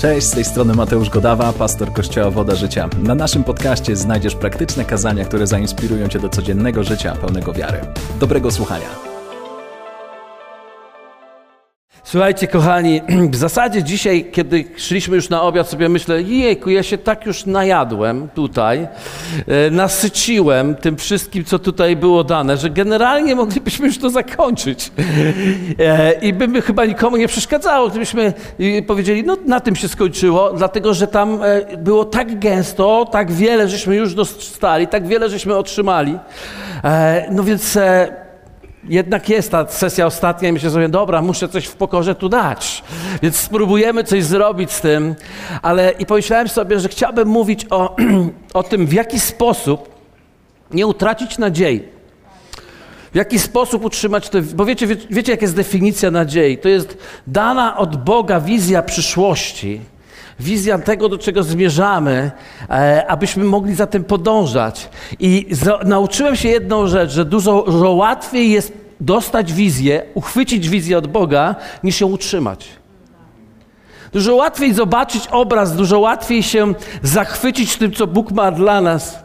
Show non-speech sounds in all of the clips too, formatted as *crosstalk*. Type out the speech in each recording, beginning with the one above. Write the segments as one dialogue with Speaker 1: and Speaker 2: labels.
Speaker 1: Cześć, z tej strony Mateusz Godawa, pastor Kościoła Woda Życia. Na naszym podcaście znajdziesz praktyczne kazania, które zainspirują Cię do codziennego życia pełnego wiary. Dobrego słuchania.
Speaker 2: Słuchajcie, kochani, *clears throat* w zasadzie dzisiaj, kiedy szliśmy już na obiad, sobie myślę, jejku, ja się tak już najadłem tutaj, e, nasyciłem tym wszystkim, co tutaj było dane, że generalnie moglibyśmy już to zakończyć. E, I by chyba nikomu nie przeszkadzało, gdybyśmy powiedzieli, no na tym się skończyło, dlatego że tam e, było tak gęsto, tak wiele żeśmy już dostali, tak wiele żeśmy otrzymali. No więc jednak jest ta sesja ostatnia i myślę sobie, dobra, muszę coś w pokorze tu dać. Więc spróbujemy coś zrobić z tym. Ale i pomyślałem sobie, że chciałbym mówić o, *clears throat* o tym, w jaki sposób nie utracić nadziei. W jaki sposób utrzymać to, bo wiecie, wie, wiecie, jaka jest definicja nadziei? To jest dana od Boga wizja przyszłości, wizja tego, do czego zmierzamy, e, abyśmy mogli za tym podążać. I nauczyłem się jedną rzecz, że dużo, dużo łatwiej jest dostać wizję, uchwycić wizję od Boga, niż ją utrzymać. Dużo łatwiej zobaczyć obraz, dużo łatwiej się zachwycić tym, co Bóg ma dla nas.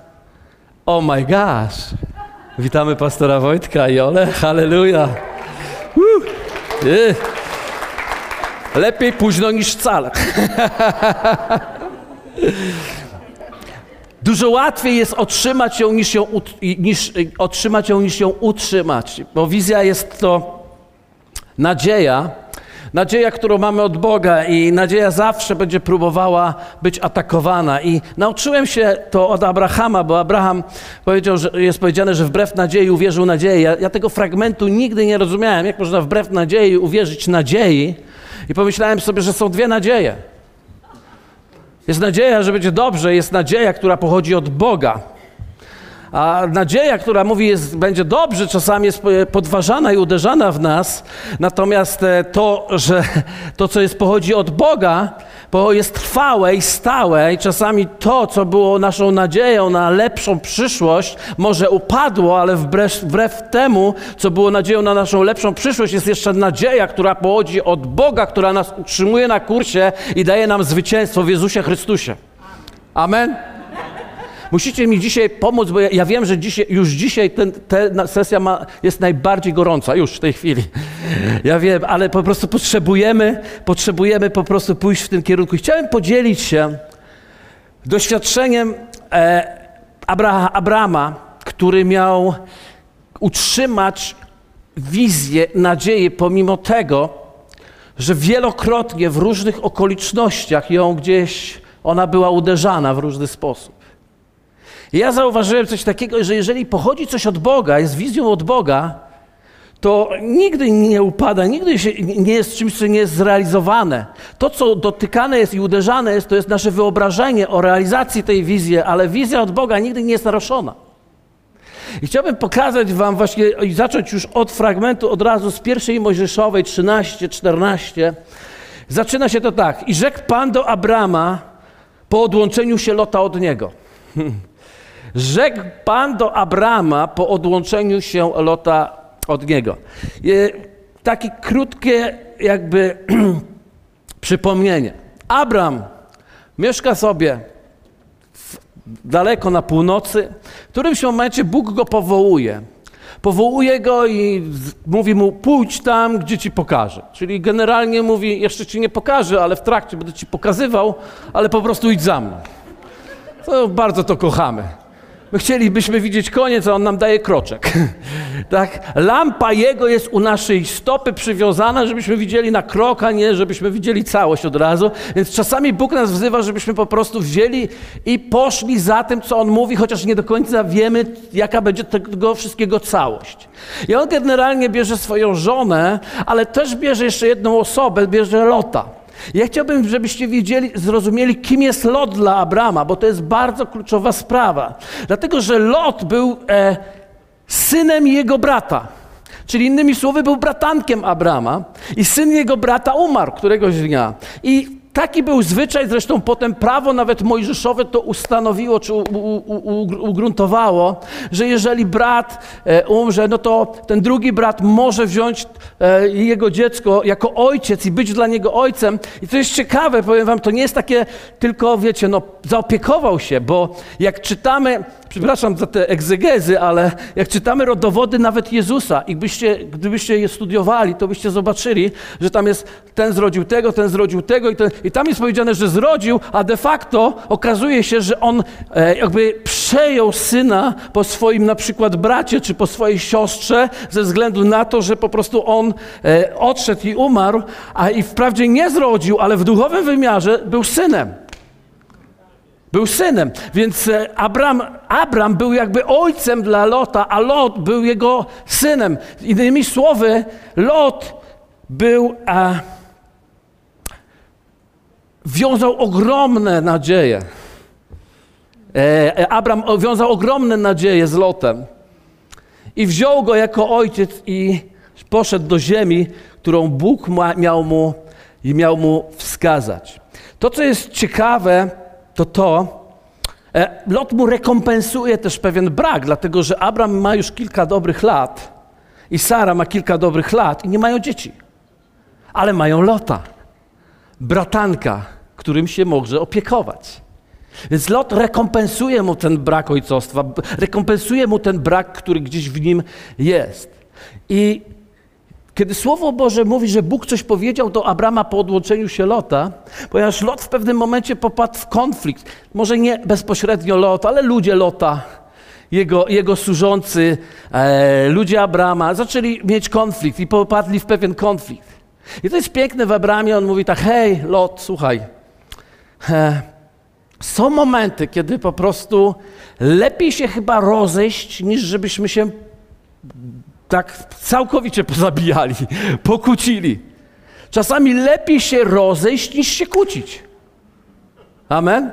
Speaker 2: Oh my gosh. Witamy pastora Wojtka i Ole. Halleluja. Lepiej późno niż wcale. Dużo łatwiej jest otrzymać ją niż, ją, niż, otrzymać ją, niż ją utrzymać, bo wizja jest to nadzieja, nadzieja, którą mamy od Boga i nadzieja zawsze będzie próbowała być atakowana. I nauczyłem się to od Abrahama, bo Abraham powiedział, że jest powiedziane, że wbrew nadziei uwierzył nadziei. Ja, ja tego fragmentu nigdy nie rozumiałem, jak można wbrew nadziei uwierzyć nadziei. I pomyślałem sobie, że są dwie nadzieje. Jest nadzieja, że będzie dobrze, jest nadzieja, która pochodzi od Boga. A nadzieja, która mówi, jest, będzie dobrze, czasami jest podważana i uderzana w nas. Natomiast e, to, że to, co jest, pochodzi od Boga, bo jest trwałe i stałe i czasami to, co było naszą nadzieją na lepszą przyszłość, może upadło, ale wbrew, wbrew temu, co było nadzieją na naszą lepszą przyszłość, jest jeszcze nadzieja, która pochodzi od Boga, która nas utrzymuje na kursie i daje nam zwycięstwo w Jezusie Chrystusie. Amen. Musicie mi dzisiaj pomóc, bo ja, ja wiem, że dzisiaj, już dzisiaj ten, ta sesja ma, jest najbardziej gorąca, już w tej chwili. Ja wiem, ale po prostu potrzebujemy, potrzebujemy po prostu pójść w tym kierunku. Chciałem podzielić się doświadczeniem e, Abra, Abrama, który miał utrzymać wizję, nadzieję, pomimo tego, że wielokrotnie w różnych okolicznościach ją gdzieś ona była uderzana w różny sposób. Ja zauważyłem coś takiego, że jeżeli pochodzi coś od Boga, jest wizją od Boga, to nigdy nie upada, nigdy nie jest czymś, co nie jest zrealizowane. To, co dotykane jest i uderzane jest, to jest nasze wyobrażenie o realizacji tej wizji, ale wizja od Boga nigdy nie jest naruszona. I chciałbym pokazać wam właśnie i zacząć już od fragmentu od razu z pierwszej Mojżeszowej 13, 14. Zaczyna się to tak. I rzekł Pan do Abrama po odłączeniu się Lota od niego. *laughs* Rzekł Pan do Abrama po odłączeniu się Lota od niego. Takie krótkie jakby *clears throat* przypomnienie. Abram mieszka sobie daleko na północy. W którymś momencie Bóg go powołuje. Powołuje go i mówi mu: pójdź tam, gdzie ci pokażę. Czyli generalnie mówi: jeszcze ci nie pokażę, ale w trakcie będę ci pokazywał, ale po prostu idź za mną. To bardzo to kochamy. My chcielibyśmy widzieć koniec, a on nam daje kroczek. *laughs* tak? Lampa jego jest u naszej stopy przywiązana, żebyśmy widzieli na krok, a nie żebyśmy widzieli całość od razu. Więc czasami Bóg nas wzywa, żebyśmy po prostu wzięli i poszli za tym, co On mówi, chociaż nie do końca wiemy, jaka będzie tego wszystkiego całość. I On generalnie bierze swoją żonę, ale też bierze jeszcze jedną osobę, bierze Lota. Ja chciałbym, żebyście wiedzieli, zrozumieli, kim jest Lot dla Abrama, bo to jest bardzo kluczowa sprawa. Dlatego, że Lot był e, synem jego brata. Czyli innymi słowy, był bratankiem Abrama i syn jego brata umarł któregoś dnia. I taki był zwyczaj, zresztą potem prawo nawet mojżeszowe to ustanowiło, czy u, u, u, ugruntowało, że jeżeli brat e, umrze, no to ten drugi brat może wziąć e, jego dziecko jako ojciec i być dla niego ojcem. I to jest ciekawe, powiem wam, to nie jest takie tylko, wiecie, no zaopiekował się, bo jak czytamy przepraszam za te egzegezy, ale jak czytamy rodowody nawet Jezusa i byście, gdybyście je studiowali, to byście zobaczyli, że tam jest ten zrodził tego, ten zrodził tego i, ten, i tam jest powiedziane, że zrodził, a de facto okazuje się, że on e, jakby przejął syna po swoim na przykład bracie czy po swojej siostrze ze względu na to, że po prostu on e, odszedł i umarł, a i wprawdzie nie zrodził, ale w duchowym wymiarze był synem. Był synem, więc e, Abram, Abram był jakby ojcem dla Lota, a Lot był jego synem. Innymi słowy, Lot był, a, wiązał ogromne nadzieje. E, e, Abram wiązał ogromne nadzieje z Lotem i wziął go jako ojciec i poszedł do ziemi, którą Bóg ma, miał, mu, miał mu wskazać. To, co jest ciekawe, to to, e, Lot mu rekompensuje też pewien brak, dlatego że Abraham ma już kilka dobrych lat i Sara ma kilka dobrych lat i nie mają dzieci. Ale mają Lota, bratanka, którym się może opiekować. Więc Lot rekompensuje mu ten brak ojcostwa, rekompensuje mu ten brak, który gdzieś w nim jest. I kiedy Słowo Boże mówi, że Bóg coś powiedział do Abrama po odłączeniu się Lota, ponieważ Lot w pewnym momencie popadł w konflikt, może nie bezpośrednio Lot, ale ludzie Lota, jego, jego służący, e, ludzie Abrama, zaczęli mieć konflikt i popadli w pewien konflikt. I to jest piękne w Abramie, on mówi tak, hej Lot, słuchaj, e, są momenty, kiedy po prostu lepiej się chyba rozejść, niż żebyśmy się tak całkowicie pozabijali, pokłócili. Czasami lepiej się rozejść niż się kłócić. Amen?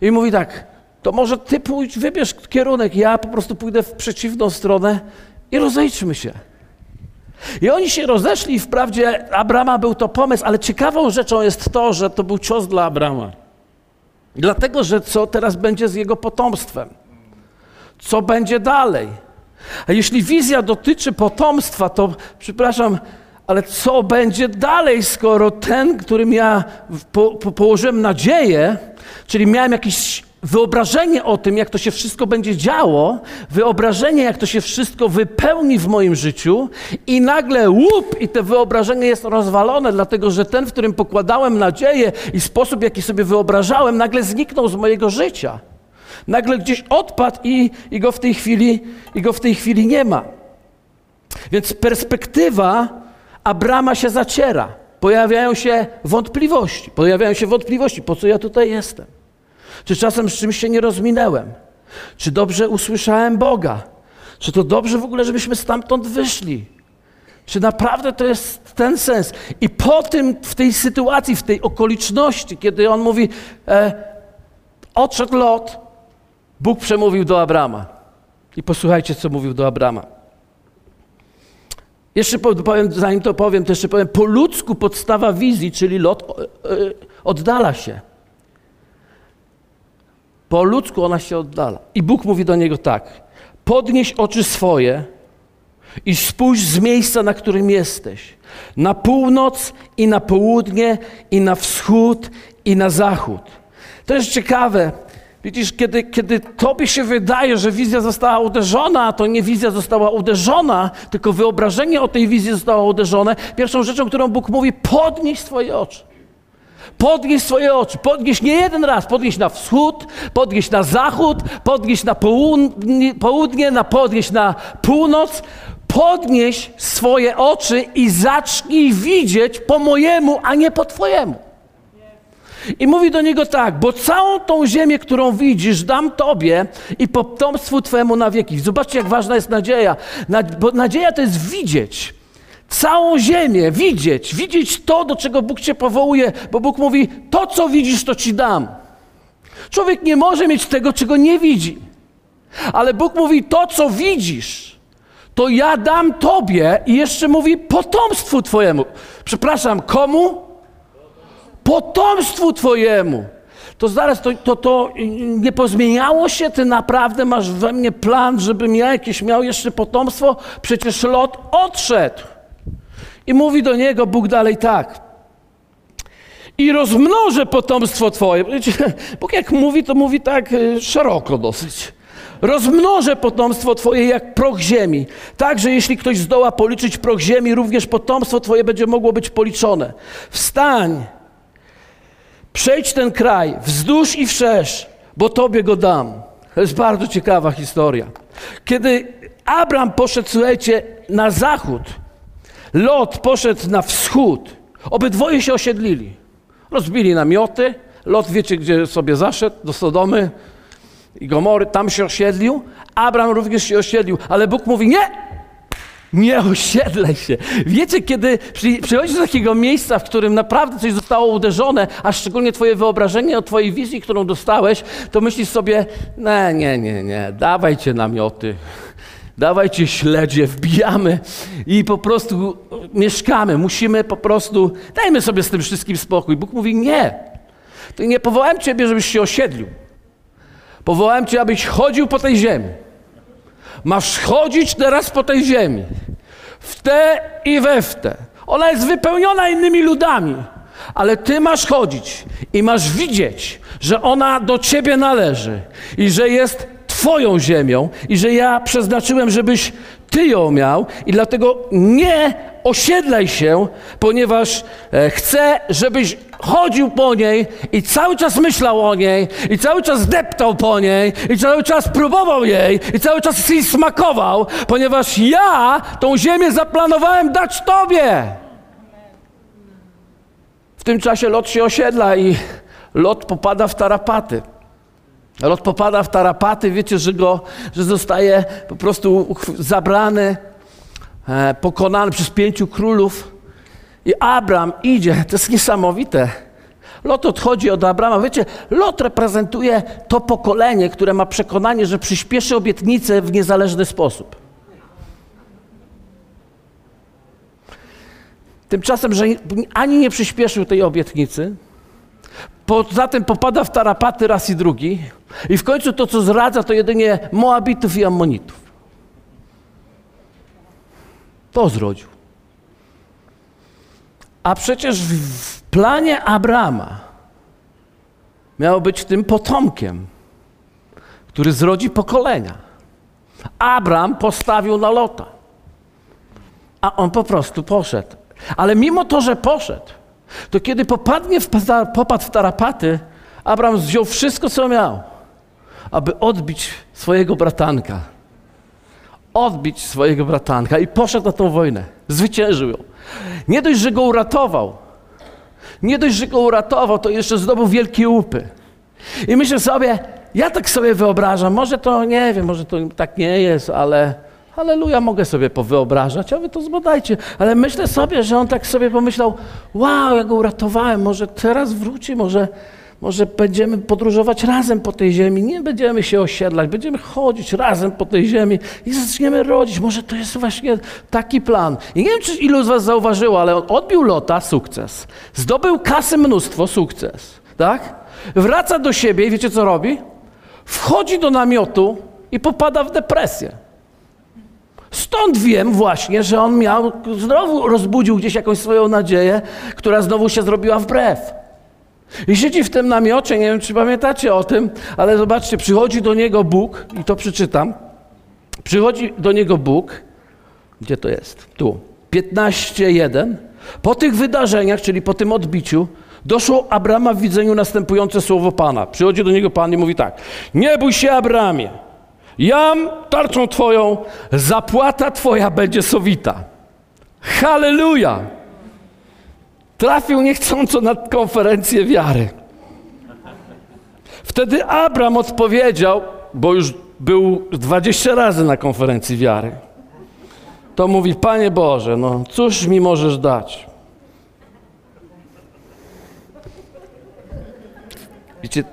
Speaker 2: I mówi tak, to może ty pójdź, wybierz kierunek, ja po prostu pójdę w przeciwną stronę i rozejdźmy się. I oni się rozeszli wprawdzie Abrama był to pomysł, ale ciekawą rzeczą jest to, że to był cios dla Abrama. Dlatego, że co teraz będzie z jego potomstwem? Co będzie dalej? A jeśli wizja dotyczy potomstwa, to przepraszam, ale co będzie dalej, skoro ten, którym ja po, po, położyłem nadzieję, czyli miałem jakieś wyobrażenie o tym, jak to się wszystko będzie działo, wyobrażenie, jak to się wszystko wypełni w moim życiu, i nagle łup, i to wyobrażenie jest rozwalone, dlatego że ten, w którym pokładałem nadzieję i sposób, jaki sobie wyobrażałem, nagle zniknął z mojego życia. Nagle gdzieś odpadł i, i, go w tej chwili, i go w tej chwili nie ma. Więc perspektywa Abrama się zaciera. Pojawiają się wątpliwości. Pojawiają się wątpliwości, po co ja tutaj jestem? Czy czasem z czymś się nie rozminęłem? Czy dobrze usłyszałem Boga? Czy to dobrze w ogóle, żebyśmy stamtąd wyszli? Czy naprawdę to jest ten sens? I po tym, w tej sytuacji, w tej okoliczności, kiedy on mówi, e, odszedł lot, Bóg przemówił do Abrama. I posłuchajcie, co mówił do Abrama. Jeszcze powiem, zanim to powiem, to jeszcze powiem, po ludzku podstawa wizji, czyli lot, e, e, oddala się. Po ludzku ona się oddala. I Bóg mówi do niego tak: podnieś oczy swoje i spójrz z miejsca, na którym jesteś. Na północ i na południe, i na wschód, i na zachód. To jest ciekawe. Widzisz, kiedy, kiedy tobie się wydaje, że wizja została uderzona, to nie wizja została uderzona, tylko wyobrażenie o tej wizji zostało uderzone, pierwszą rzeczą, którą Bóg mówi, podnieś swoje oczy. Podnieś swoje oczy, podnieś nie jeden raz, podnieś na wschód, podnieś na zachód, podnieś na południe, południe na podnieś na północ, podnieś swoje oczy i zacznij widzieć po mojemu, a nie po twojemu. I mówi do niego tak, bo całą tą ziemię, którą widzisz, dam tobie i potomstwu twemu na wieki. Zobaczcie, jak ważna jest nadzieja. Bo nadzieja to jest widzieć całą ziemię, widzieć, widzieć to, do czego Bóg cię powołuje, bo Bóg mówi: To, co widzisz, to ci dam. Człowiek nie może mieć tego, czego nie widzi. Ale Bóg mówi: To, co widzisz, to ja dam tobie i jeszcze mówi potomstwu twojemu. Przepraszam, komu? Potomstwu Twojemu. To zaraz, to, to, to nie pozmieniało się? Ty naprawdę masz we mnie plan, żebym ja jakieś miał jeszcze potomstwo? Przecież Lot odszedł. I mówi do niego Bóg dalej tak. I rozmnożę potomstwo Twoje. Bóg jak mówi, to mówi tak y, szeroko dosyć. Rozmnożę potomstwo Twoje jak proch ziemi. Tak, że jeśli ktoś zdoła policzyć proch ziemi, również potomstwo Twoje będzie mogło być policzone. Wstań, przejdź ten kraj wzdłuż i wszerz, bo Tobie go dam. To jest bardzo ciekawa historia. Kiedy Abram poszedł, słuchajcie, na zachód, Lot poszedł na wschód, obydwoje się osiedlili. Rozbili namioty, Lot wiecie, gdzie sobie zaszedł, do Sodomy, i Gomory, tam się osiedlił, Abraham również się osiedlił, ale Bóg mówi, nie, nie osiedlaj się. Wiecie, kiedy przychodzisz do takiego miejsca, w którym naprawdę coś zostało uderzone, a szczególnie twoje wyobrażenie o twojej wizji, którą dostałeś, to myślisz sobie, nie, nie, nie, nie, dawajcie namioty, dawajcie śledzie, wbijamy i po prostu mieszkamy. Musimy po prostu, dajmy sobie z tym wszystkim spokój. Bóg mówi, nie, to nie powołałem ciebie, żebyś się osiedlił. Powołałem Cię, abyś chodził po tej ziemi. Masz chodzić teraz po tej ziemi. W te i we w te. Ona jest wypełniona innymi ludami, ale Ty masz chodzić i masz widzieć, że ona do Ciebie należy i że jest Twoją ziemią i że ja przeznaczyłem, żebyś Ty ją miał i dlatego nie osiedlaj się, ponieważ e, chcę, żebyś chodził po niej i cały czas myślał o niej i cały czas deptał po niej i cały czas próbował jej i cały czas jej smakował, ponieważ ja tą ziemię zaplanowałem dać Tobie. W tym czasie Lot się osiedla i Lot popada w tarapaty. Lot popada w tarapaty, wiecie, że, go, że zostaje po prostu zabrany, e, pokonany przez pięciu królów. I Abram idzie, to jest niesamowite. Lot odchodzi od Abrama. Wiecie, Lot reprezentuje to pokolenie, które ma przekonanie, że przyspieszy obietnicę w niezależny sposób. Tymczasem, że ani nie przyspieszył tej obietnicy, Poza tym popada w tarapaty raz i drugi. I w końcu to, co zradza, to jedynie Moabitów i Ammonitów. To zrodził. A przecież w planie Abrama miał być tym potomkiem, który zrodzi pokolenia. Abram postawił na lota. A on po prostu poszedł. Ale mimo to, że poszedł, to kiedy popadnie w, popadł w tarapaty, Abraham wziął wszystko, co miał, aby odbić swojego bratanka. Odbić swojego bratanka i poszedł na tą wojnę. Zwyciężył ją. Nie dość, że go uratował, nie dość, że go uratował, to jeszcze zdobył wielkie łupy. I myślę sobie, ja tak sobie wyobrażam, może to nie wiem, może to tak nie jest, ale Halleluja, mogę sobie powyobrażać, a wy to zbadajcie. Ale myślę sobie, że on tak sobie pomyślał, wow, ja go uratowałem, może teraz wróci, może, może będziemy podróżować razem po tej ziemi, nie będziemy się osiedlać, będziemy chodzić razem po tej ziemi i zaczniemy rodzić. Może to jest właśnie taki plan. I nie wiem, czy ilu z was zauważyło, ale on odbił lota, sukces. Zdobył kasy mnóstwo, sukces. Tak? Wraca do siebie i wiecie, co robi? Wchodzi do namiotu i popada w depresję. Stąd wiem właśnie, że on miał, znowu rozbudził gdzieś jakąś swoją nadzieję, która znowu się zrobiła wbrew. I siedzi w tym namiocie, nie wiem czy pamiętacie o tym, ale zobaczcie, przychodzi do niego Bóg, i to przeczytam. Przychodzi do niego Bóg, gdzie to jest? Tu. 15.1. Po tych wydarzeniach, czyli po tym odbiciu, doszło Abrama w widzeniu następujące słowo Pana. Przychodzi do niego Pan i mówi tak: Nie bój się, Abramie. Jam tarczą Twoją, zapłata Twoja będzie sowita. Halleluja! Trafił niechcąco na konferencję wiary. Wtedy Abram odpowiedział, bo już był 20 razy na konferencji wiary. To mówi, Panie Boże, no cóż mi możesz dać? Wiecie,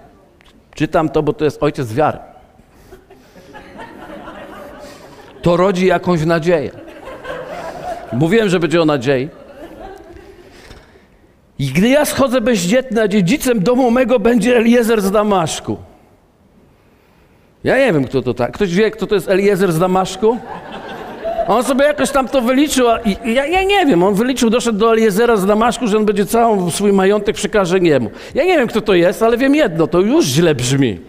Speaker 2: czytam to, bo to jest ojciec wiary to rodzi jakąś nadzieję. Mówiłem, że będzie o nadziei. I gdy ja schodzę bezdzietny, a dziedzicem domu mego będzie Eliezer z Damaszku. Ja nie wiem, kto to tak. Ktoś wie, kto to jest Eliezer z Damaszku? On sobie jakoś tam to wyliczył, i ja, ja, nie wiem, on wyliczył, doszedł do Eliezera z Damaszku, że on będzie całą swój majątek przekaże niemu. Ja nie wiem, kto to jest, ale wiem jedno, to już źle brzmi.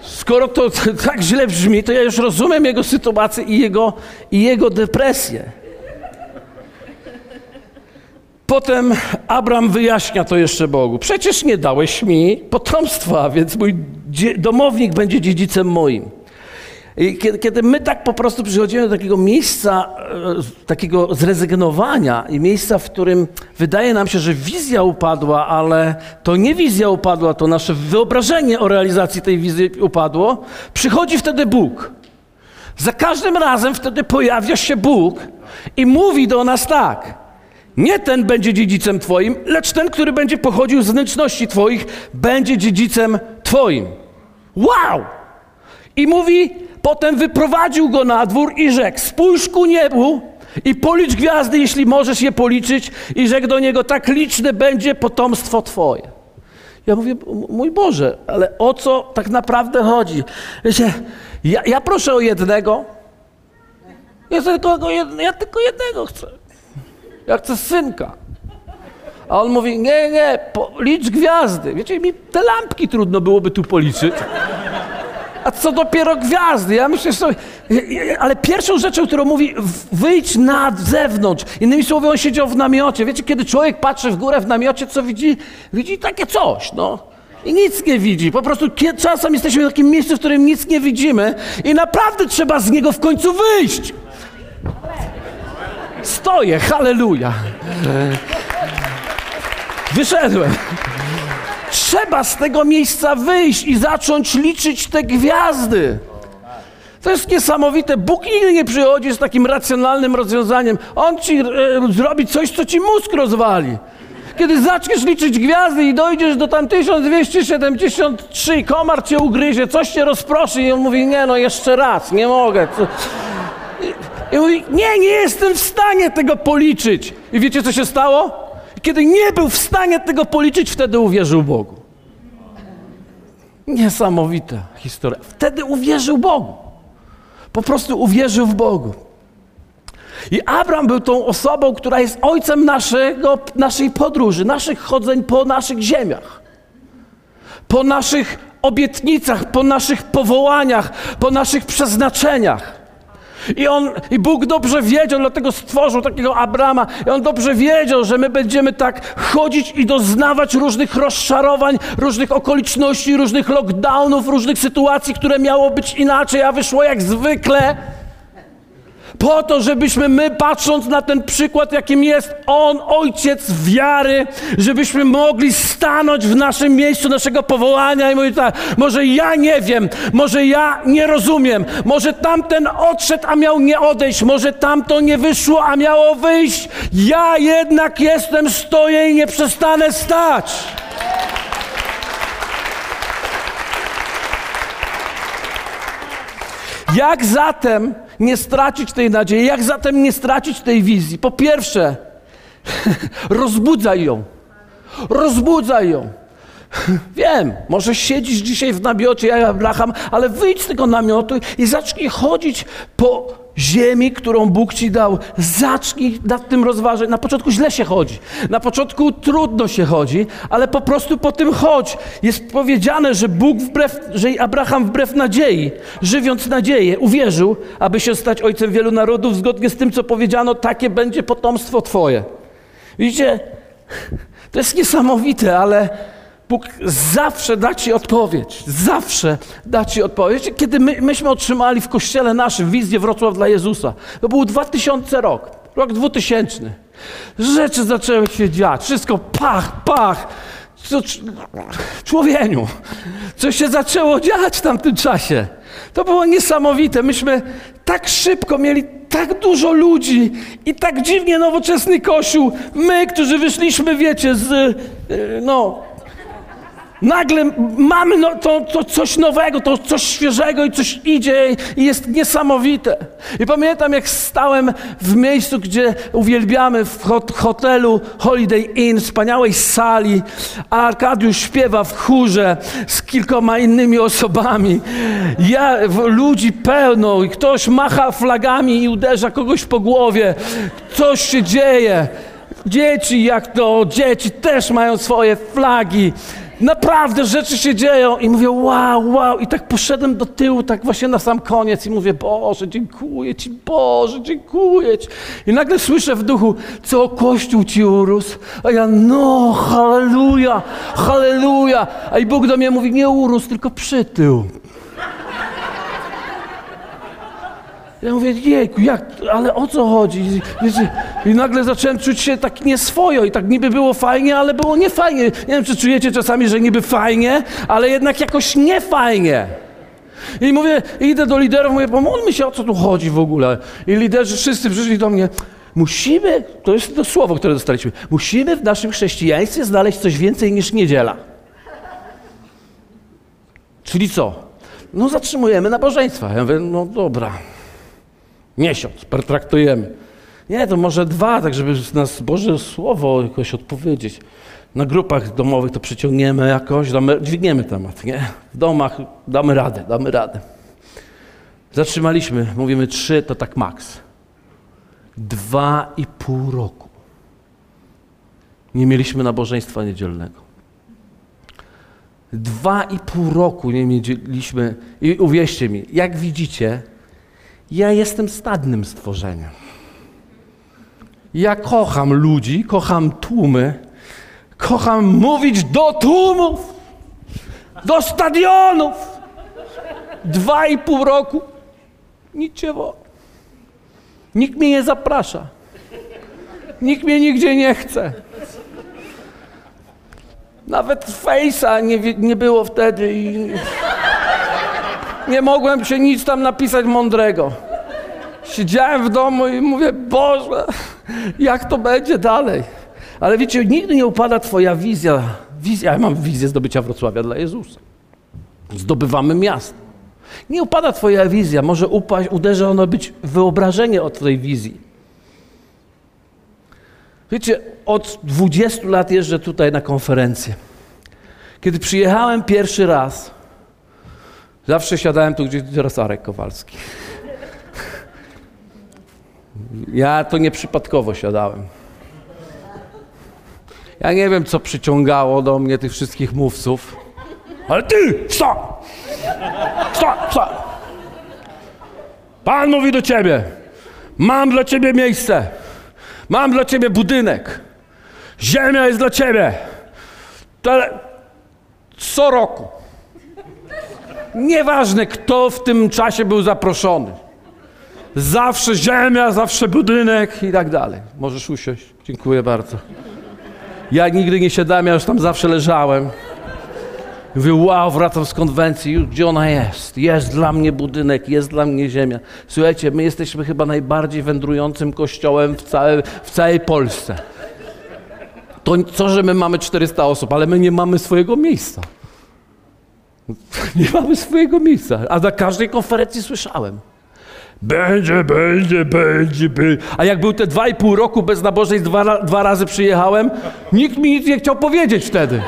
Speaker 2: Skoro to *laughs* tak źle brzmi, to ja już rozumiem jego sytuację i jego, i jego depresję. Potem Abram wyjaśnia to jeszcze Bogu. Przecież nie dałeś mi potomstwa, więc mój domownik będzie dziedzicem moim. Kiedy, kiedy, my tak po prostu przychodzimy do takiego miejsca, e, takiego zrezygnowania i miejsca, w którym wydaje nam się, że wizja upadła, ale to nie wizja upadła, to nasze wyobrażenie o realizacji tej wizji upadło, przychodzi wtedy Bóg. Za każdym razem wtedy pojawia się Bóg i mówi do nas tak. Nie ten będzie dziedzicem Twoim, lecz ten, który będzie pochodził z wnętrzności Twoich, będzie dziedzicem Twoim. Wow! I mówi, Potem wyprowadził go na dwór i rzekł: Spójrz ku niebu i policz gwiazdy, jeśli możesz je policzyć, i rzekł do niego: Tak liczne będzie potomstwo Twoje. Ja mówię: Mój Boże, ale o co tak naprawdę chodzi? Wiecie, ja, ja proszę o jednego. Ja tylko, ja tylko jednego chcę. Ja chcę synka. A on mówi: Nie, nie, licz gwiazdy. Wiecie, mi te lampki trudno byłoby tu policzyć a co dopiero gwiazdy. Ja myślę sobie, ale pierwszą rzeczą, którą mówi, wyjdź na zewnątrz. Innymi słowy, on siedział w namiocie. Wiecie, kiedy człowiek patrzy w górę w namiocie, co widzi? Widzi takie coś, no. I nic nie widzi. Po prostu czasem jesteśmy w takim miejscu, w którym nic nie widzimy i naprawdę trzeba z niego w końcu wyjść. Stoję, halleluja. Wyszedłem. Trzeba z tego miejsca wyjść i zacząć liczyć te gwiazdy. To jest niesamowite. Bóg nigdy nie przychodzi z takim racjonalnym rozwiązaniem. On ci e, zrobi coś, co ci mózg rozwali. Kiedy zaczniesz liczyć gwiazdy i dojdziesz do tam 1273, komar cię ugryzie, coś cię rozproszy i on mówi, nie no, jeszcze raz, nie mogę. I mówi, nie, nie jestem w stanie tego policzyć. I wiecie, co się stało? Kiedy nie był w stanie tego policzyć, wtedy uwierzył Bogu. Niesamowita historia. Wtedy uwierzył Bogu. Po prostu uwierzył w Bogu. I Abraham był tą osobą, która jest ojcem naszego, naszej podróży, naszych chodzeń po naszych ziemiach, po naszych obietnicach, po naszych powołaniach, po naszych przeznaczeniach. I on, i Bóg dobrze wiedział, dlatego stworzył takiego Abrama. I on dobrze wiedział, że my będziemy tak chodzić i doznawać różnych rozczarowań, różnych okoliczności, różnych lockdownów, różnych sytuacji, które miało być inaczej, a wyszło jak zwykle. Po to, żebyśmy my, patrząc na ten przykład, jakim jest On, Ojciec wiary, żebyśmy mogli stanąć w naszym miejscu naszego powołania i mówić tak, może ja nie wiem, może ja nie rozumiem, może tamten odszedł, a miał nie odejść, może tamto nie wyszło, a miało wyjść. Ja jednak jestem, stoję i nie przestanę stać. Jak zatem nie stracić tej nadziei? Jak zatem nie stracić tej wizji? Po pierwsze, *laughs* rozbudzaj ją. Rozbudzaj ją. *laughs* Wiem, może siedzisz dzisiaj w namiocie jak Abraham, ale wyjdź z tego namiotu i zacznij chodzić po ziemi, którą Bóg ci dał. Zacznij nad tym rozważać. Na początku źle się chodzi, na początku trudno się chodzi, ale po prostu po tym chodź. Jest powiedziane, że Bóg wbrew, że Abraham wbrew nadziei, żywiąc nadzieję, uwierzył, aby się stać ojcem wielu narodów, zgodnie z tym, co powiedziano, takie będzie potomstwo Twoje. Widzicie, to jest niesamowite, ale Bóg zawsze da Ci odpowiedź. Zawsze da Ci odpowiedź. Kiedy my, myśmy otrzymali w kościele naszym wizję Wrocław dla Jezusa, to był 2000 rok, rok 2000. Rzeczy zaczęły się dziać, wszystko pach, pach. Co, człowieniu, co się zaczęło dziać w tamtym czasie. To było niesamowite. Myśmy tak szybko mieli tak dużo ludzi i tak dziwnie nowoczesny kościół. My, którzy wyszliśmy, wiecie, z, y, no, Nagle mamy no, to, to coś nowego, to coś świeżego i coś idzie i jest niesamowite. I pamiętam, jak stałem w miejscu, gdzie uwielbiamy, w hotelu Holiday Inn, wspaniałej sali, a Arkadiusz śpiewa w chórze z kilkoma innymi osobami. Ja, ludzi pełno i ktoś macha flagami i uderza kogoś po głowie. Coś się dzieje. Dzieci, jak to, dzieci też mają swoje flagi. Naprawdę rzeczy się dzieją i mówię, wow, wow. I tak poszedłem do tyłu, tak właśnie na sam koniec i mówię, Boże, dziękuję Ci, Boże, dziękuję Ci. I nagle słyszę w duchu, co Kościół Ci urósł? A ja, no, halleluja, halleluja. A i Bóg do mnie mówi, nie urósł, tylko przytył. Ja mówię, jejku, jak, ale o co chodzi? Wiecie, I nagle zacząłem czuć się tak nieswojo i tak niby było fajnie, ale było niefajnie. Nie wiem, czy czujecie czasami, że niby fajnie, ale jednak jakoś niefajnie. I mówię, idę do liderów, mówię, pomódlmy się, o co tu chodzi w ogóle. I liderzy wszyscy przyszli do mnie, musimy, to jest to słowo, które dostaliśmy, musimy w naszym chrześcijaństwie znaleźć coś więcej niż niedziela. Czyli co? No zatrzymujemy nabożeństwa. Ja mówię, no dobra. Miesiąc pertraktujemy. Nie, to może dwa, tak żeby nas Boże Słowo jakoś odpowiedzieć. Na grupach domowych to przyciągniemy jakoś, damy, dźwigniemy temat, nie? W domach damy radę, damy radę. Zatrzymaliśmy, mówimy trzy, to tak maks. Dwa i pół roku. Nie mieliśmy nabożeństwa niedzielnego. Dwa i pół roku nie mieliśmy. I uwierzcie mi, jak widzicie, ja jestem stadnym stworzeniem. Ja kocham ludzi, kocham tłumy, kocham mówić do tłumów, do stadionów. Dwa i pół roku nic cię wo. Nikt mnie nie zaprasza. Nikt mnie nigdzie nie chce. Nawet fejsa nie, nie było wtedy i nie mogłem się nic tam napisać mądrego. Siedziałem w domu i mówię, Boże, jak to będzie dalej? Ale wiecie, nigdy nie upada Twoja wizja. wizja ja mam wizję zdobycia Wrocławia dla Jezusa. Zdobywamy miasto. Nie upada Twoja wizja, może upaść, uderzy ono być wyobrażenie o Twojej wizji. Wiecie, od 20 lat jeżdżę tutaj na konferencję. Kiedy przyjechałem pierwszy raz, zawsze siadałem tu, gdzie teraz Arek Kowalski. Ja to nieprzypadkowo siadałem. Ja nie wiem, co przyciągało do mnie tych wszystkich mówców, ale ty, stop! Stop, stop! Pan mówi do ciebie, mam dla ciebie miejsce, mam dla ciebie budynek, ziemia jest dla ciebie. Tele... Co roku. Nieważne, kto w tym czasie był zaproszony. Zawsze ziemia, zawsze budynek i tak dalej. Możesz usiąść. Dziękuję bardzo. Ja nigdy nie siadałem, ja już tam zawsze leżałem. Mówię, wow, wracam z konwencji, gdzie ona jest? Jest dla mnie budynek, jest dla mnie ziemia. Słuchajcie, my jesteśmy chyba najbardziej wędrującym kościołem w, w całej Polsce. To co, że my mamy 400 osób, ale my nie mamy swojego miejsca. *laughs* Nie mamy swojego miejsca. A na każdej konferencji słyszałem. Będzie, będzie, będzie, będzie. A jak był te dwa i pół roku bez nabożeństw, dwa, dwa razy przyjechałem, nikt mi nic nie chciał powiedzieć wtedy.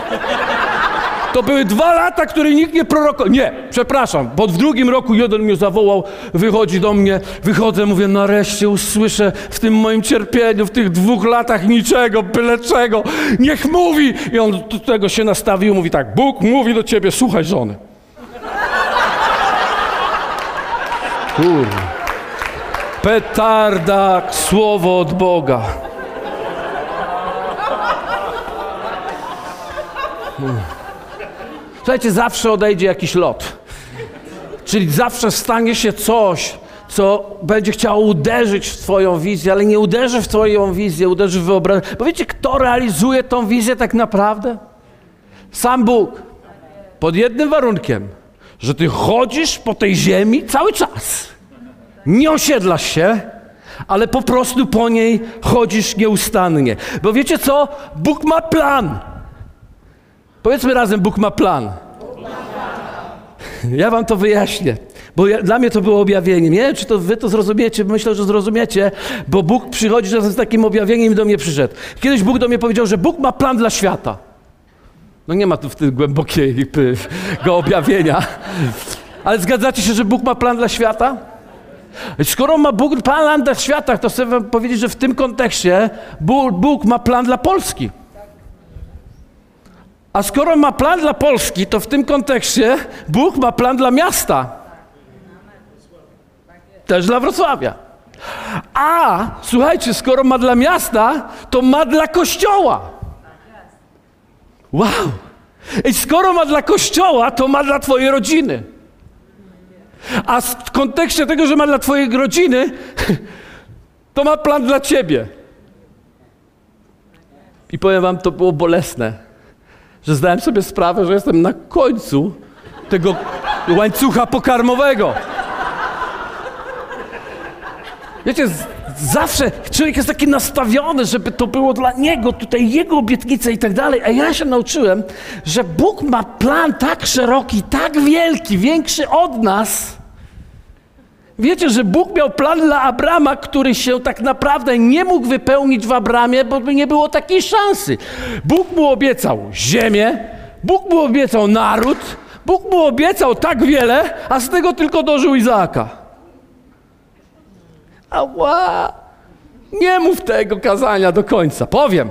Speaker 2: To były dwa lata, które nikt nie prorokował. Nie, przepraszam, bo w drugim roku jeden mnie zawołał, wychodzi do mnie, wychodzę, mówię, nareszcie usłyszę w tym moim cierpieniu, w tych dwóch latach niczego, byle czego. Niech mówi! I on do tego się nastawił, mówi tak, Bóg mówi do ciebie, słuchaj żony. Petarda, słowo od Boga. Słuchajcie, zawsze odejdzie jakiś lot. Czyli zawsze stanie się coś, co będzie chciało uderzyć w Twoją wizję, ale nie uderzy w Twoją wizję, uderzy w wyobrażenie. Bo wiecie, kto realizuje tą wizję tak naprawdę? Sam Bóg. Pod jednym warunkiem, że Ty chodzisz po tej ziemi cały czas. Nie osiedlasz się, ale po prostu po niej chodzisz nieustannie. Bo wiecie co? Bóg ma plan. Powiedzmy razem, Bóg ma plan. Ja wam to wyjaśnię. Bo ja, dla mnie to było objawienie. Nie wiem, czy to wy to zrozumiecie, myślę, że zrozumiecie, bo Bóg przychodzi czasem z takim objawieniem i do mnie przyszedł. Kiedyś Bóg do mnie powiedział, że Bóg ma plan dla świata. No nie ma tu w tym głębokiego objawienia. Ale zgadzacie się, że Bóg ma plan dla świata? Skoro ma Bóg plan dla świata, to chcę wam powiedzieć, że w tym kontekście Bóg, Bóg ma plan dla Polski. A skoro ma plan dla Polski, to w tym kontekście Bóg ma plan dla miasta. Też dla Wrocławia. A słuchajcie, skoro ma dla miasta, to ma dla kościoła. Wow! I skoro ma dla kościoła, to ma dla Twojej rodziny. A w kontekście tego, że ma dla Twojej rodziny, *laughs* to ma plan dla Ciebie. I powiem Wam, to było bolesne, że zdałem sobie sprawę, że jestem na końcu tego łańcucha pokarmowego. Wiecie, zawsze człowiek jest taki nastawiony, żeby to było dla niego, tutaj jego obietnice i tak dalej. A ja się nauczyłem, że Bóg ma plan tak szeroki, tak wielki, większy od nas. Wiecie, że Bóg miał plan dla Abrama, który się tak naprawdę nie mógł wypełnić w Abramie, bo nie było takiej szansy. Bóg mu obiecał ziemię, Bóg mu obiecał naród, Bóg mu obiecał tak wiele, a z tego tylko dożył Izaaka. Ała! Nie mów tego kazania do końca. Powiem.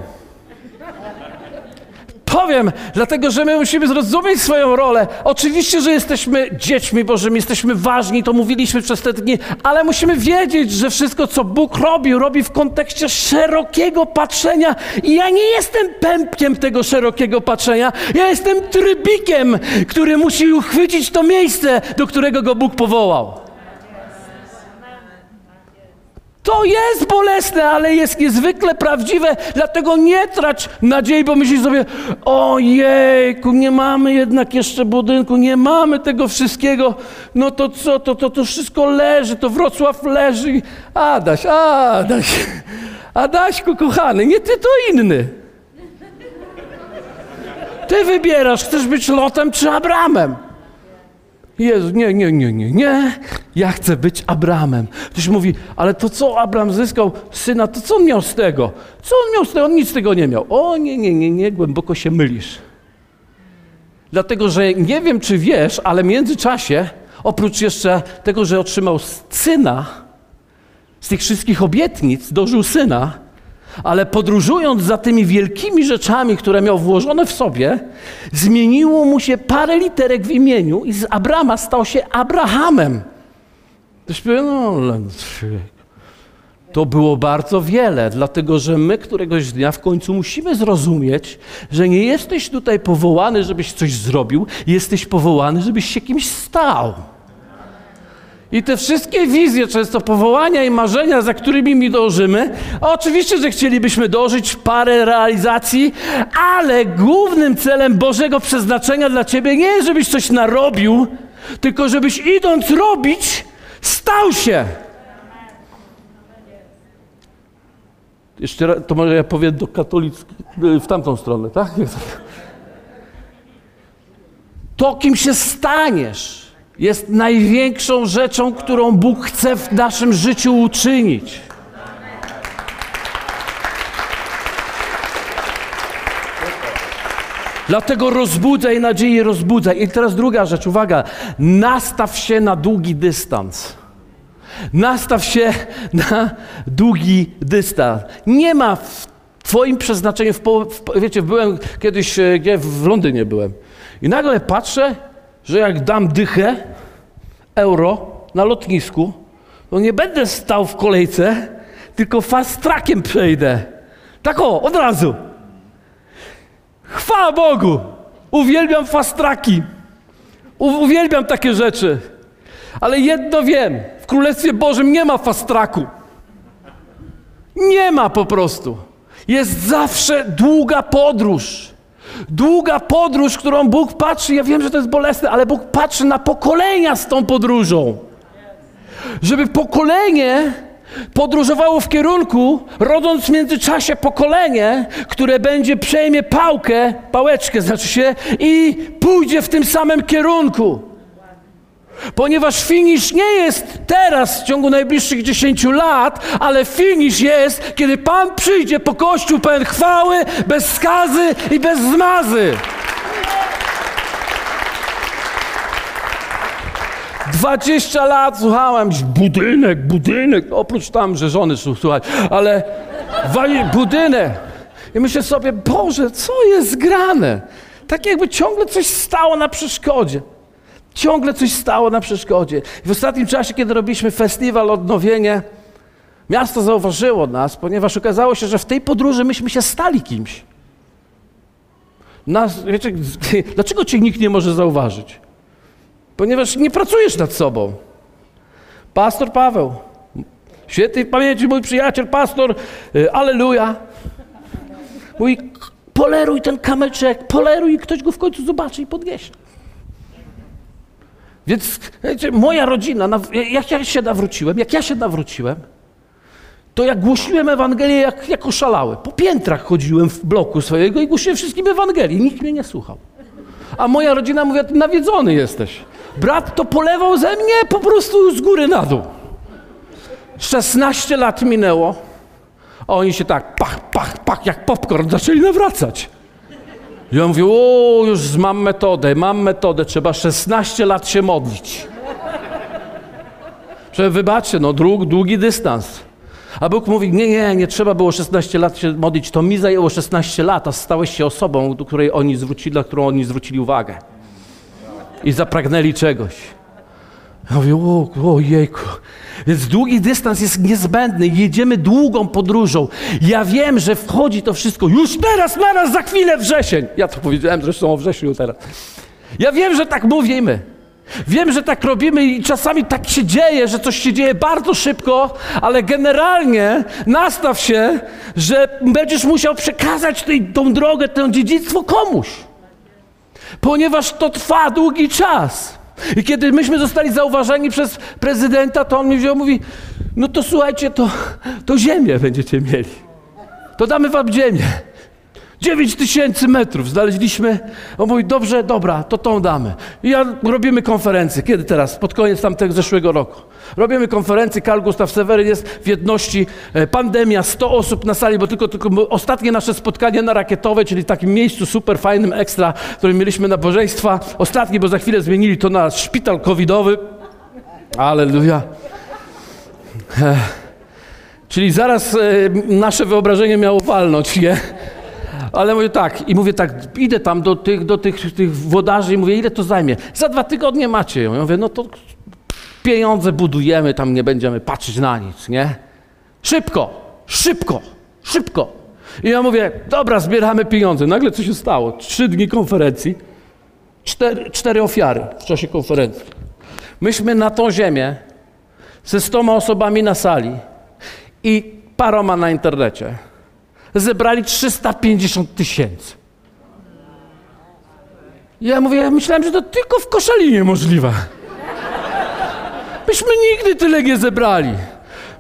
Speaker 2: Powiem, dlatego że my musimy zrozumieć swoją rolę. Oczywiście, że jesteśmy dziećmi Bożymi, jesteśmy ważni, to mówiliśmy przez te dni, ale musimy wiedzieć, że wszystko, co Bóg robi, robi w kontekście szerokiego patrzenia. I ja nie jestem pępkiem tego szerokiego patrzenia, ja jestem trybikiem, który musi uchwycić to miejsce, do którego go Bóg powołał. To jest bolesne, ale jest niezwykle prawdziwe, dlatego nie trać nadziei, bo myślisz sobie, ojejku, nie mamy jednak jeszcze budynku, nie mamy tego wszystkiego, no to co, to, to, to wszystko leży, to Wrocław leży. Adaś, Adaś, Adaśku kochany, nie ty, to inny. Ty wybierasz, chcesz być Lotem czy Abramem. Jezu, nie, nie, nie, nie, nie. Ja chcę być Abramem. Ktoś mówi, ale to co Abram zyskał syna, to co on miał z tego? Co on miał z tego? On nic z tego nie miał. O nie, nie, nie, nie, głęboko się mylisz. Dlatego, że nie wiem, czy wiesz, ale w międzyczasie, oprócz jeszcze tego, że otrzymał syna, z tych wszystkich obietnic dożył syna, ale podróżując za tymi wielkimi rzeczami, które miał włożone w sobie, zmieniło mu się parę literek w imieniu i z Abrama stał się Abrahamem. No, to było bardzo wiele, dlatego że my któregoś dnia w końcu musimy zrozumieć, że nie jesteś tutaj powołany, żebyś coś zrobił, jesteś powołany, żebyś się kimś stał. I te wszystkie wizje, często powołania i marzenia, za którymi mi dążymy, oczywiście, że chcielibyśmy dążyć parę realizacji, ale głównym celem Bożego przeznaczenia dla Ciebie nie jest, żebyś coś narobił, tylko żebyś idąc robić, stał się. Jeszcze raz, to może ja powiem do katolickich, w tamtą stronę, tak? *laughs* To, kim się staniesz, jest największą rzeczą, którą Bóg chce w naszym życiu uczynić. Dlatego rozbudzaj nadzieję, rozbudzaj. I teraz druga rzecz, uwaga. Nastaw się na długi dystans. Nastaw się na długi dystans. Nie ma w Twoim przeznaczeniu, w, w, wiecie, byłem kiedyś, e, gdzie w Londynie byłem. I nagle patrzę, że jak dam dychę euro na lotnisku, to nie będę stał w kolejce, tylko fast trackiem przejdę. Tak o, od razu. Chwała Bogu! Uwielbiam fast tracki. Uwielbiam takie rzeczy. Ale jedno wiem, w Królestwie Bożym nie ma fast tracku. Nie ma po prostu. Jest zawsze długa podróż. Długa podróż, którą Bóg patrzy, ja wiem, że to jest bolesne, ale Bóg patrzy na pokolenia z tą podróżą. Żeby pokolenie podróżowało w kierunku, rodząc w międzyczasie pokolenie, które będzie przejmie pałkę, pałeczkę znaczy się, i pójdzie w tym samym kierunku. Ponieważ finisz nie jest teraz w ciągu najbliższych 10 lat, ale finisz jest, kiedy Pan przyjdzie po kościół pełen chwały, bez skazy i bez zmazy. 20 lat słuchałem, budynek, budynek, oprócz tam, że żony słuchać, ale budynek. I myślę sobie, Boże, co jest grane? Tak jakby ciągle coś stało na przeszkodzie. Ciągle coś stało na przeszkodzie. W ostatnim czasie, kiedy robiliśmy festiwal Odnowienie, miasto zauważyło nas, ponieważ okazało się, że w tej podróży myśmy się stali kimś. Nas, wiecie, *laughs* dlaczego cię nikt nie może zauważyć? Ponieważ nie pracujesz nad sobą. Pastor Paweł, świętej pamięci mój przyjaciel, pastor, y, aleluja. Mówi, poleruj ten kamyczek, poleruj i ktoś go w końcu zobaczy i podniesie. Więc wiecie, moja rodzina, jak ja się nawróciłem, jak ja się nawróciłem, to jak głosiłem Ewangelię, jak, jak oszalały. Po piętrach chodziłem w bloku swojego i głosiłem wszystkim Ewangelii. Nikt mnie nie słuchał. A moja rodzina mówi, ty nawiedzony jesteś. Brat to polewał ze mnie po prostu z góry na dół. 16 lat minęło, a oni się tak pach, pach, pach, jak popcorn zaczęli nawracać. Ja mówię, o, już mam metodę, mam metodę, trzeba 16 lat się modlić. Że wybaczcie, no dług, długi dystans. A Bóg mówi, nie, nie, nie trzeba było 16 lat się modlić, to mi zajęło 16 lat, a stałeś się osobą, do której oni zwrócili, na którą oni zwrócili uwagę. I zapragnęli czegoś. Ja mówię, o, o jejku. Więc długi dystans jest niezbędny. Jedziemy długą podróżą. Ja wiem, że wchodzi to wszystko już teraz, naraz, za chwilę wrzesień. Ja to powiedziałem zresztą o wrześniu teraz. Ja wiem, że tak mówimy. Wiem, że tak robimy i czasami tak się dzieje, że coś się dzieje bardzo szybko, ale generalnie nastaw się, że będziesz musiał przekazać tej, tą drogę, to dziedzictwo komuś. Ponieważ to trwa długi czas. I kiedy myśmy zostali zauważeni przez prezydenta, to on mi wziął mówi, no to słuchajcie, to, to ziemię będziecie mieli. To damy wam ziemię. 9 tysięcy metrów znaleźliśmy. On mówi, dobrze, dobra, to tą damy. I ja robimy konferencję. Kiedy teraz? Pod koniec tamtego zeszłego roku. Robimy konferencję, Karl Gustav Seweryn jest w jedności, e, pandemia, 100 osób na sali, bo tylko, tylko ostatnie nasze spotkanie na Rakietowej, czyli takim miejscu super fajnym, ekstra, w którym mieliśmy nabożeństwa. Ostatnie, bo za chwilę zmienili to na szpital covidowy. Aleluja. E, czyli zaraz e, nasze wyobrażenie miało walnąć, nie? Ale mówię tak, i mówię tak, idę tam do tych, do tych, tych i mówię, ile to zajmie? Za dwa tygodnie macie ją. Ja mówię, no to pieniądze budujemy, tam nie będziemy patrzeć na nic, nie? Szybko, szybko, szybko. I ja mówię, dobra, zbieramy pieniądze. Nagle co się stało? Trzy dni konferencji, cztery, cztery ofiary w czasie konferencji. Myśmy na tą ziemię ze stoma osobami na sali i paroma na internecie zebrali 350 tysięcy. Ja mówię, ja myślałem, że to tylko w Koszalinie możliwe. Myśmy nigdy tyle nie zebrali.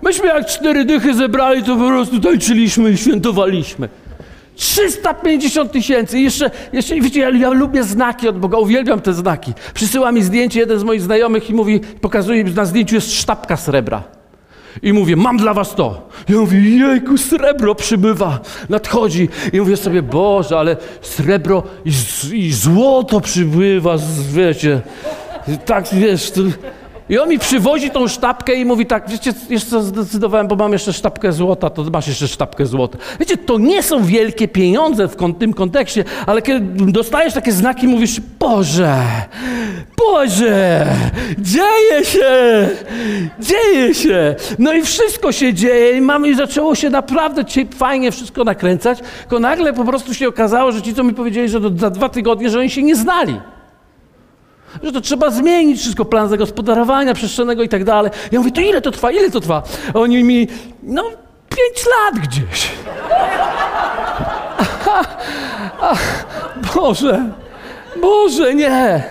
Speaker 2: Myśmy jak cztery dychy zebrali, to po prostu tańczyliśmy i świętowaliśmy. 350 tysięcy. Jeszcze, jeszcze wiecie, ja, ja, lubię znaki od Boga, uwielbiam te znaki. Przysyła mi zdjęcie jeden z moich znajomych i mówi, pokazuje, na zdjęciu jest sztabka srebra. I mówię, mam dla was to. Ja mówię, jejku, srebro przybywa, nadchodzi. I mówię sobie, Boże, ale srebro i, i złoto przybywa, wiecie. Tak, wiesz, to, i on mi przywozi tą sztabkę i mówi tak, wiecie, jeszcze zdecydowałem, bo mam jeszcze sztabkę złota, to masz jeszcze sztabkę złota. Wiecie, to nie są wielkie pieniądze w tym kontekście, ale kiedy dostajesz takie znaki, mówisz, Boże, Boże, dzieje się, dzieje się. No i wszystko się dzieje i mamy, i zaczęło się naprawdę fajnie wszystko nakręcać, tylko nagle po prostu się okazało, że ci, co mi powiedzieli, że do, za dwa tygodnie, że oni się nie znali że to trzeba zmienić wszystko, plan zagospodarowania przestrzennego i tak dalej. Ja mówię, to ile to trwa, ile to trwa? A oni mi, no pięć lat gdzieś. Boże, Boże, nie.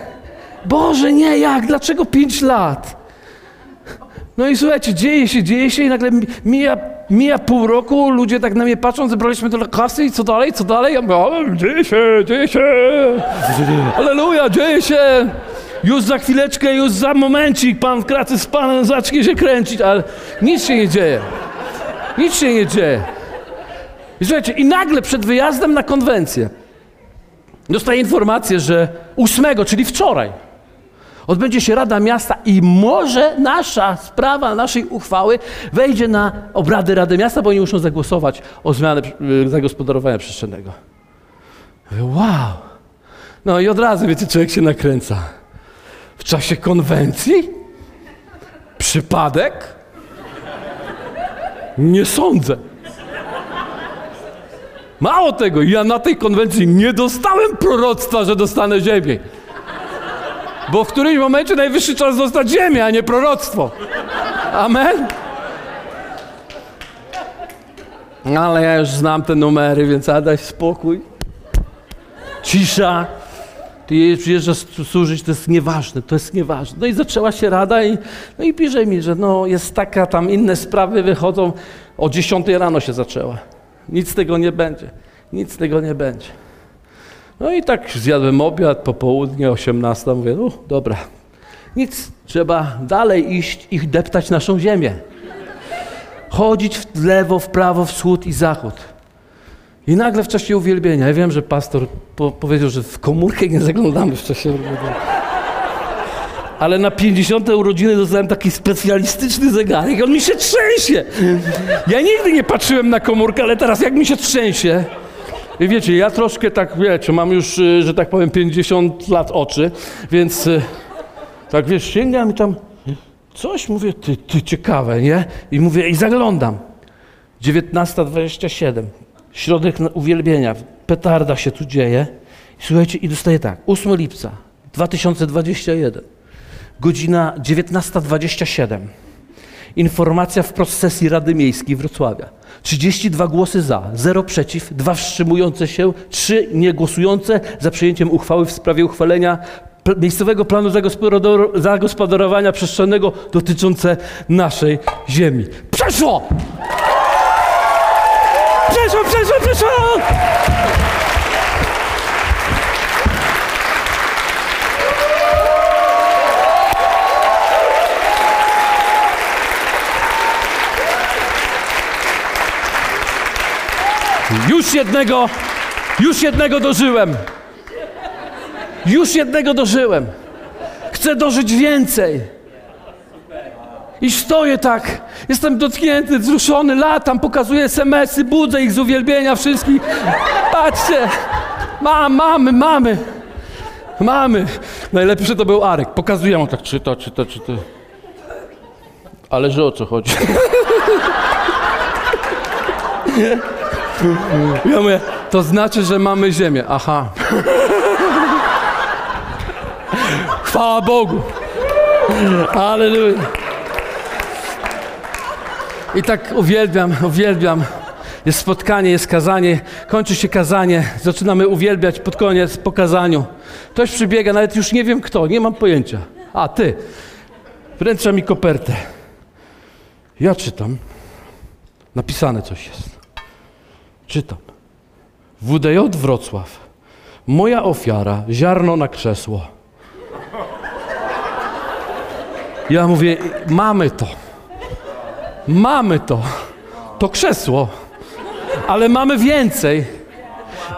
Speaker 2: Boże, nie, jak? Dlaczego pięć lat? No i słuchajcie, dzieje się, dzieje się i nagle mija, mija pół roku, ludzie tak na mnie patrzą, zebraliśmy tyle kasy i co dalej, co dalej? Ja mówię, dzieje się, dzieje się, aleluja, dzieje się. Już za chwileczkę, już za momencik pan w kraty z panem zacznie się kręcić, ale nic się nie dzieje. Nic się nie dzieje. I słuchajcie, i nagle przed wyjazdem na konwencję dostaję informację, że ósmego, czyli wczoraj, odbędzie się Rada Miasta i może nasza sprawa, naszej uchwały wejdzie na obrady Rady Miasta, bo oni muszą zagłosować o zmianę y, zagospodarowania przestrzennego. Wow! No i od razu, wiecie, człowiek się nakręca. W czasie konwencji? Przypadek? Nie sądzę. Mało tego, ja na tej konwencji nie dostałem proroctwa, że dostanę ziemię. Bo w którymś momencie najwyższy czas dostać ziemię, a nie proroctwo. Amen? Ale ja już znam te numery, więc daj spokój. Cisza. Ty przyjeżdżasz służyć, to jest nieważne, to jest nieważne. No i zaczęła się rada i, no i pisze mi, że no jest taka, tam inne sprawy wychodzą. O 10 rano się zaczęła. Nic z tego nie będzie. Nic z tego nie będzie. No i tak zjadłem obiad, popołudnie, 18, mówię, no dobra, nic, trzeba dalej iść i deptać naszą ziemię. Chodzić w lewo, w prawo, wschód i zachód. I nagle w czasie uwielbienia, ja wiem, że pastor po powiedział, że w komórkę nie zaglądamy w czasie uwielbienia. Ale na 50 urodziny dostałem taki specjalistyczny zegarek, on mi się trzęsie. Ja nigdy nie patrzyłem na komórkę, ale teraz jak mi się trzęsie, i wiecie, ja troszkę tak, wiecie, mam już, y, że tak powiem, 50 lat oczy, więc y, tak wiesz, sięgam i tam coś mówię, ty, ty ciekawe, nie? I mówię, i zaglądam. 19.27, środek uwielbienia, petarda się tu dzieje. I słuchajcie, i dostaję tak, 8 lipca 2021, godzina 19.27. Informacja w sesji Rady Miejskiej Wrocławia. 32 głosy za, 0 przeciw, 2 wstrzymujące się, 3 niegłosujące za przyjęciem uchwały w sprawie uchwalenia miejscowego planu zagospodarowania przestrzennego dotyczące naszej ziemi. Przeszło! Przeszło, przeszło, przeszło! Już jednego, już jednego dożyłem. Już jednego dożyłem. Chcę dożyć więcej. I stoję tak, jestem dotknięty, wzruszony, latam, pokazuję SMS-y, budzę ich z uwielbienia wszystkich. Patrzcie, mam, mamy, mamy, mamy. Najlepszy to był Arek. Pokazuję mu tak, czyta, czyta, czyta. Ale że o co chodzi? *laughs* Ja mówię, to znaczy, że mamy ziemię. Aha. Chwała Bogu. Aleluja. I tak uwielbiam, uwielbiam. Jest spotkanie, jest kazanie, kończy się kazanie, zaczynamy uwielbiać pod koniec po kazaniu. Ktoś przybiega, nawet już nie wiem kto, nie mam pojęcia. A, ty. Wręcza mi kopertę. Ja czytam. Napisane coś jest. Czytam. WDJ Wrocław. Moja ofiara, ziarno na krzesło. Ja mówię, mamy to. Mamy to. To krzesło. Ale mamy więcej.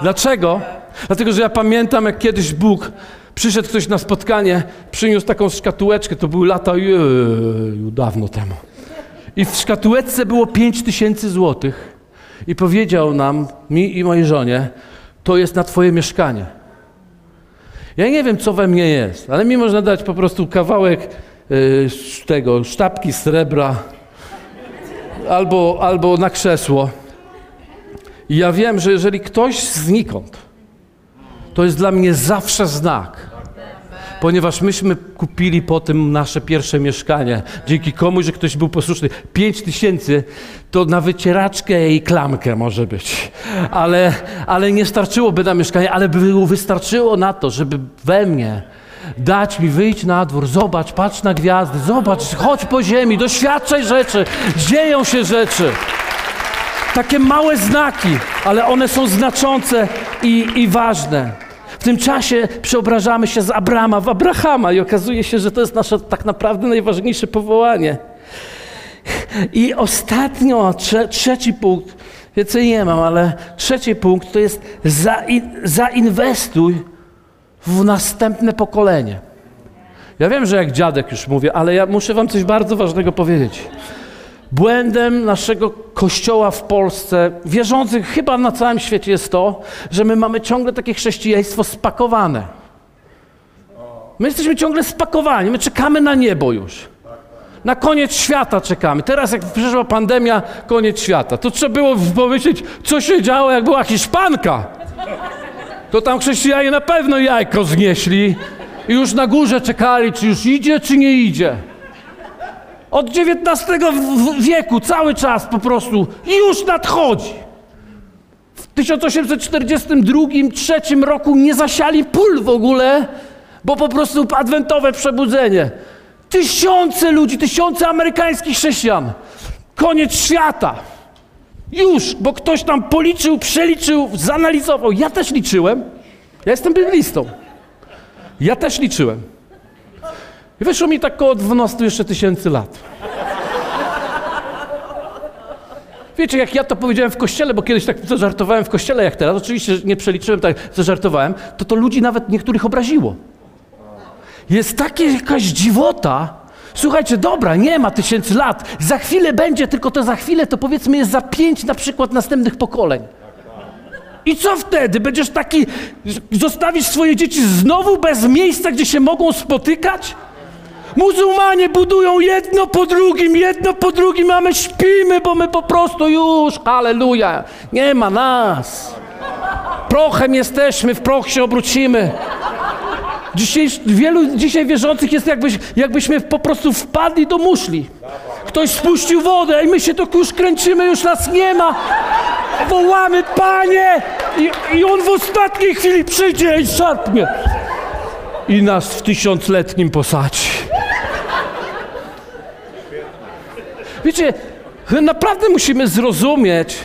Speaker 2: Dlaczego? Dlatego, że ja pamiętam, jak kiedyś Bóg przyszedł ktoś na spotkanie, przyniósł taką szkatułeczkę, to były lata jeju, dawno temu. I w szkatułeczce było 5 tysięcy złotych i powiedział nam, mi i mojej żonie, to jest na twoje mieszkanie. Ja nie wiem, co we mnie jest, ale mi można dać po prostu kawałek y, tego, sztabki srebra albo, albo na krzesło. I ja wiem, że jeżeli ktoś znikąd, to jest dla mnie zawsze znak, ponieważ myśmy kupili po tym nasze pierwsze mieszkanie. Dzięki komuś, że ktoś był posłuszny. Pięć tysięcy to na wycieraczkę i klamkę może być. Ale, ale nie starczyłoby na mieszkanie, ale by wystarczyło na to, żeby we mnie dać mi wyjść na dwór, zobacz, patrz na gwiazdy, zobacz, chodź po ziemi, doświadczaj rzeczy, dzieją się rzeczy. Takie małe znaki, ale one są znaczące i, i ważne. Tym czasie przeobrażamy się z Abrama w Abrahama i okazuje się, że to jest nasze tak naprawdę najważniejsze powołanie. I ostatnio, trze, trzeci punkt, więcej nie mam, ale trzeci punkt to jest zainwestuj w następne pokolenie. Ja wiem, że jak dziadek już mówię, ale ja muszę wam coś bardzo ważnego powiedzieć. Błędem naszego kościoła w Polsce, wierzących chyba na całym świecie jest to, że my mamy ciągle takie chrześcijaństwo spakowane. My jesteśmy ciągle spakowani, my czekamy na niebo już. Na koniec świata czekamy. Teraz jak przyszła pandemia, koniec świata. To trzeba było pomyśleć, co się działo, jak była Hiszpanka. To tam chrześcijanie na pewno jajko znieśli i już na górze czekali, czy już idzie, czy nie idzie. Od XIX wieku cały czas po prostu już nadchodzi. W 1842-3 roku nie zasiali pól w ogóle, bo po prostu adwentowe przebudzenie. Tysiące ludzi, tysiące amerykańskich chrześcijan. Koniec świata. Już, bo ktoś tam policzył, przeliczył, zanalizował. Ja też liczyłem. Ja jestem biblistą. Ja też liczyłem. I wyszło mi tak około 12 jeszcze tysięcy lat. Wiecie, jak ja to powiedziałem w kościele, bo kiedyś tak zażartowałem w kościele jak teraz, oczywiście nie przeliczyłem, tak zażartowałem, to to ludzi nawet niektórych obraziło. Jest taka jakaś dziwota. Słuchajcie, dobra, nie ma tysięcy lat. Za chwilę będzie, tylko to za chwilę to powiedzmy jest za pięć na przykład następnych pokoleń. I co wtedy? Będziesz taki, zostawisz swoje dzieci znowu bez miejsca, gdzie się mogą spotykać? Muzułmanie budują jedno po drugim, jedno po drugim, a my śpimy, bo my po prostu już, halleluja, nie ma nas. Prochem jesteśmy, w proch się obrócimy. Dzisiaj, wielu dzisiaj wierzących jest jakbyś, jakbyśmy po prostu wpadli do muszli. Ktoś spuścił wodę i my się to już kręcimy, już nas nie ma. Wołamy, Panie! I, i on w ostatniej chwili przyjdzie i szarpnie. I nas w tysiącletnim posadzi. Wiecie, naprawdę musimy zrozumieć,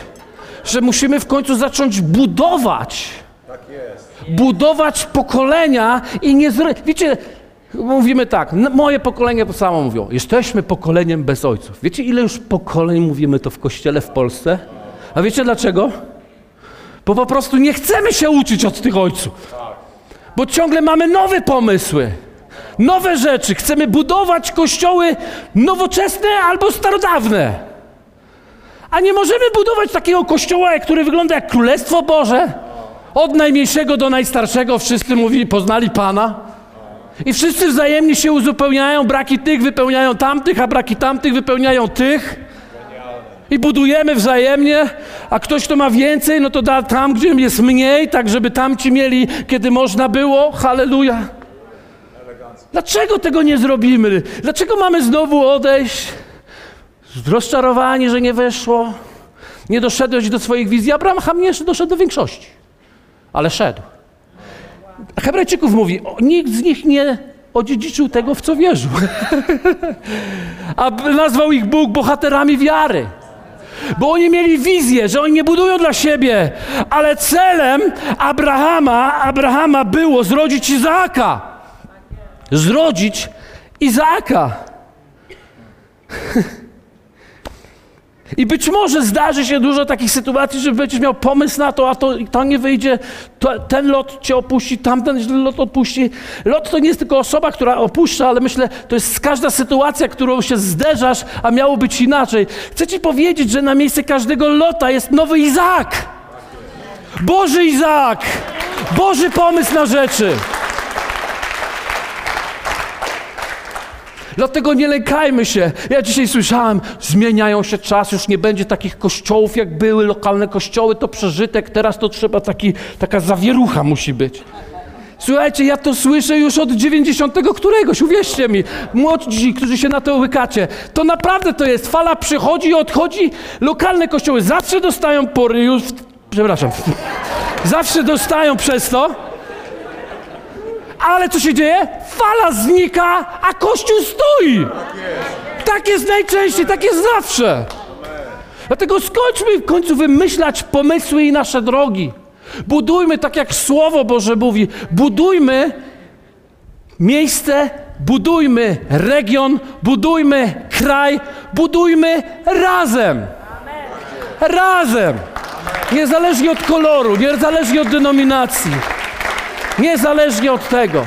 Speaker 2: że musimy w końcu zacząć budować. Tak jest. Budować pokolenia i nie zre... Wiecie, mówimy tak, moje pokolenie to samo mówią. Jesteśmy pokoleniem bez ojców. Wiecie, ile już pokoleń mówimy to w kościele w Polsce? A wiecie dlaczego? Bo po prostu nie chcemy się uczyć od tych ojców. Bo ciągle mamy nowe pomysły nowe rzeczy, chcemy budować kościoły nowoczesne albo starodawne. A nie możemy budować takiego kościoła, który wygląda jak Królestwo Boże. Od najmniejszego do najstarszego wszyscy mówili, poznali Pana. I wszyscy wzajemnie się uzupełniają, braki tych wypełniają tamtych, a braki tamtych wypełniają tych. I budujemy wzajemnie, a ktoś, kto ma więcej, no to da tam, gdzie jest mniej, tak żeby tamci mieli, kiedy można było. Halleluja. Dlaczego tego nie zrobimy? Dlaczego mamy znowu odejść? Rozczarowani, że nie weszło. Nie doszedłeś do swoich wizji. Abraham nie doszedł do większości, ale szedł. Hebrajczyków mówi, nikt z nich nie odziedziczył tego, w co wierzył. *laughs* A nazwał ich Bóg bohaterami wiary. Bo oni mieli wizję, że oni nie budują dla siebie, ale celem Abrahama, Abrahama było zrodzić Izaaka zrodzić Izaaka. I być może zdarzy się dużo takich sytuacji, że będziesz miał pomysł na to, a to, to nie wyjdzie, to, ten lot cię opuści, tamten lot opuści. Lot to nie jest tylko osoba, która opuszcza, ale myślę, to jest każda sytuacja, którą się zderzasz, a miało być inaczej. Chcę ci powiedzieć, że na miejsce każdego lota jest nowy Izaak. Boży Izaak. Boży pomysł na rzeczy. Dlatego nie lękajmy się. Ja dzisiaj słyszałem, zmieniają się czas, już nie będzie takich kościołów, jak były lokalne kościoły, to przeżytek, teraz to trzeba taki, taka zawierucha musi być. Słuchajcie, ja to słyszę już od 90 któregoś, uwierzcie mi. Młodzi, którzy się na to łykacie. To naprawdę to jest. Fala przychodzi i odchodzi. Lokalne kościoły zawsze dostają pory już... Przepraszam. *laughs* Zawsze dostają przez to. Ale co się dzieje? fala znika, a Kościół stoi. Tak jest najczęściej, tak jest zawsze. Dlatego skończmy w końcu wymyślać pomysły i nasze drogi. Budujmy tak jak Słowo Boże mówi, budujmy miejsce, budujmy region, budujmy kraj, budujmy razem. Razem. Niezależnie od koloru, niezależnie od denominacji, niezależnie od tego.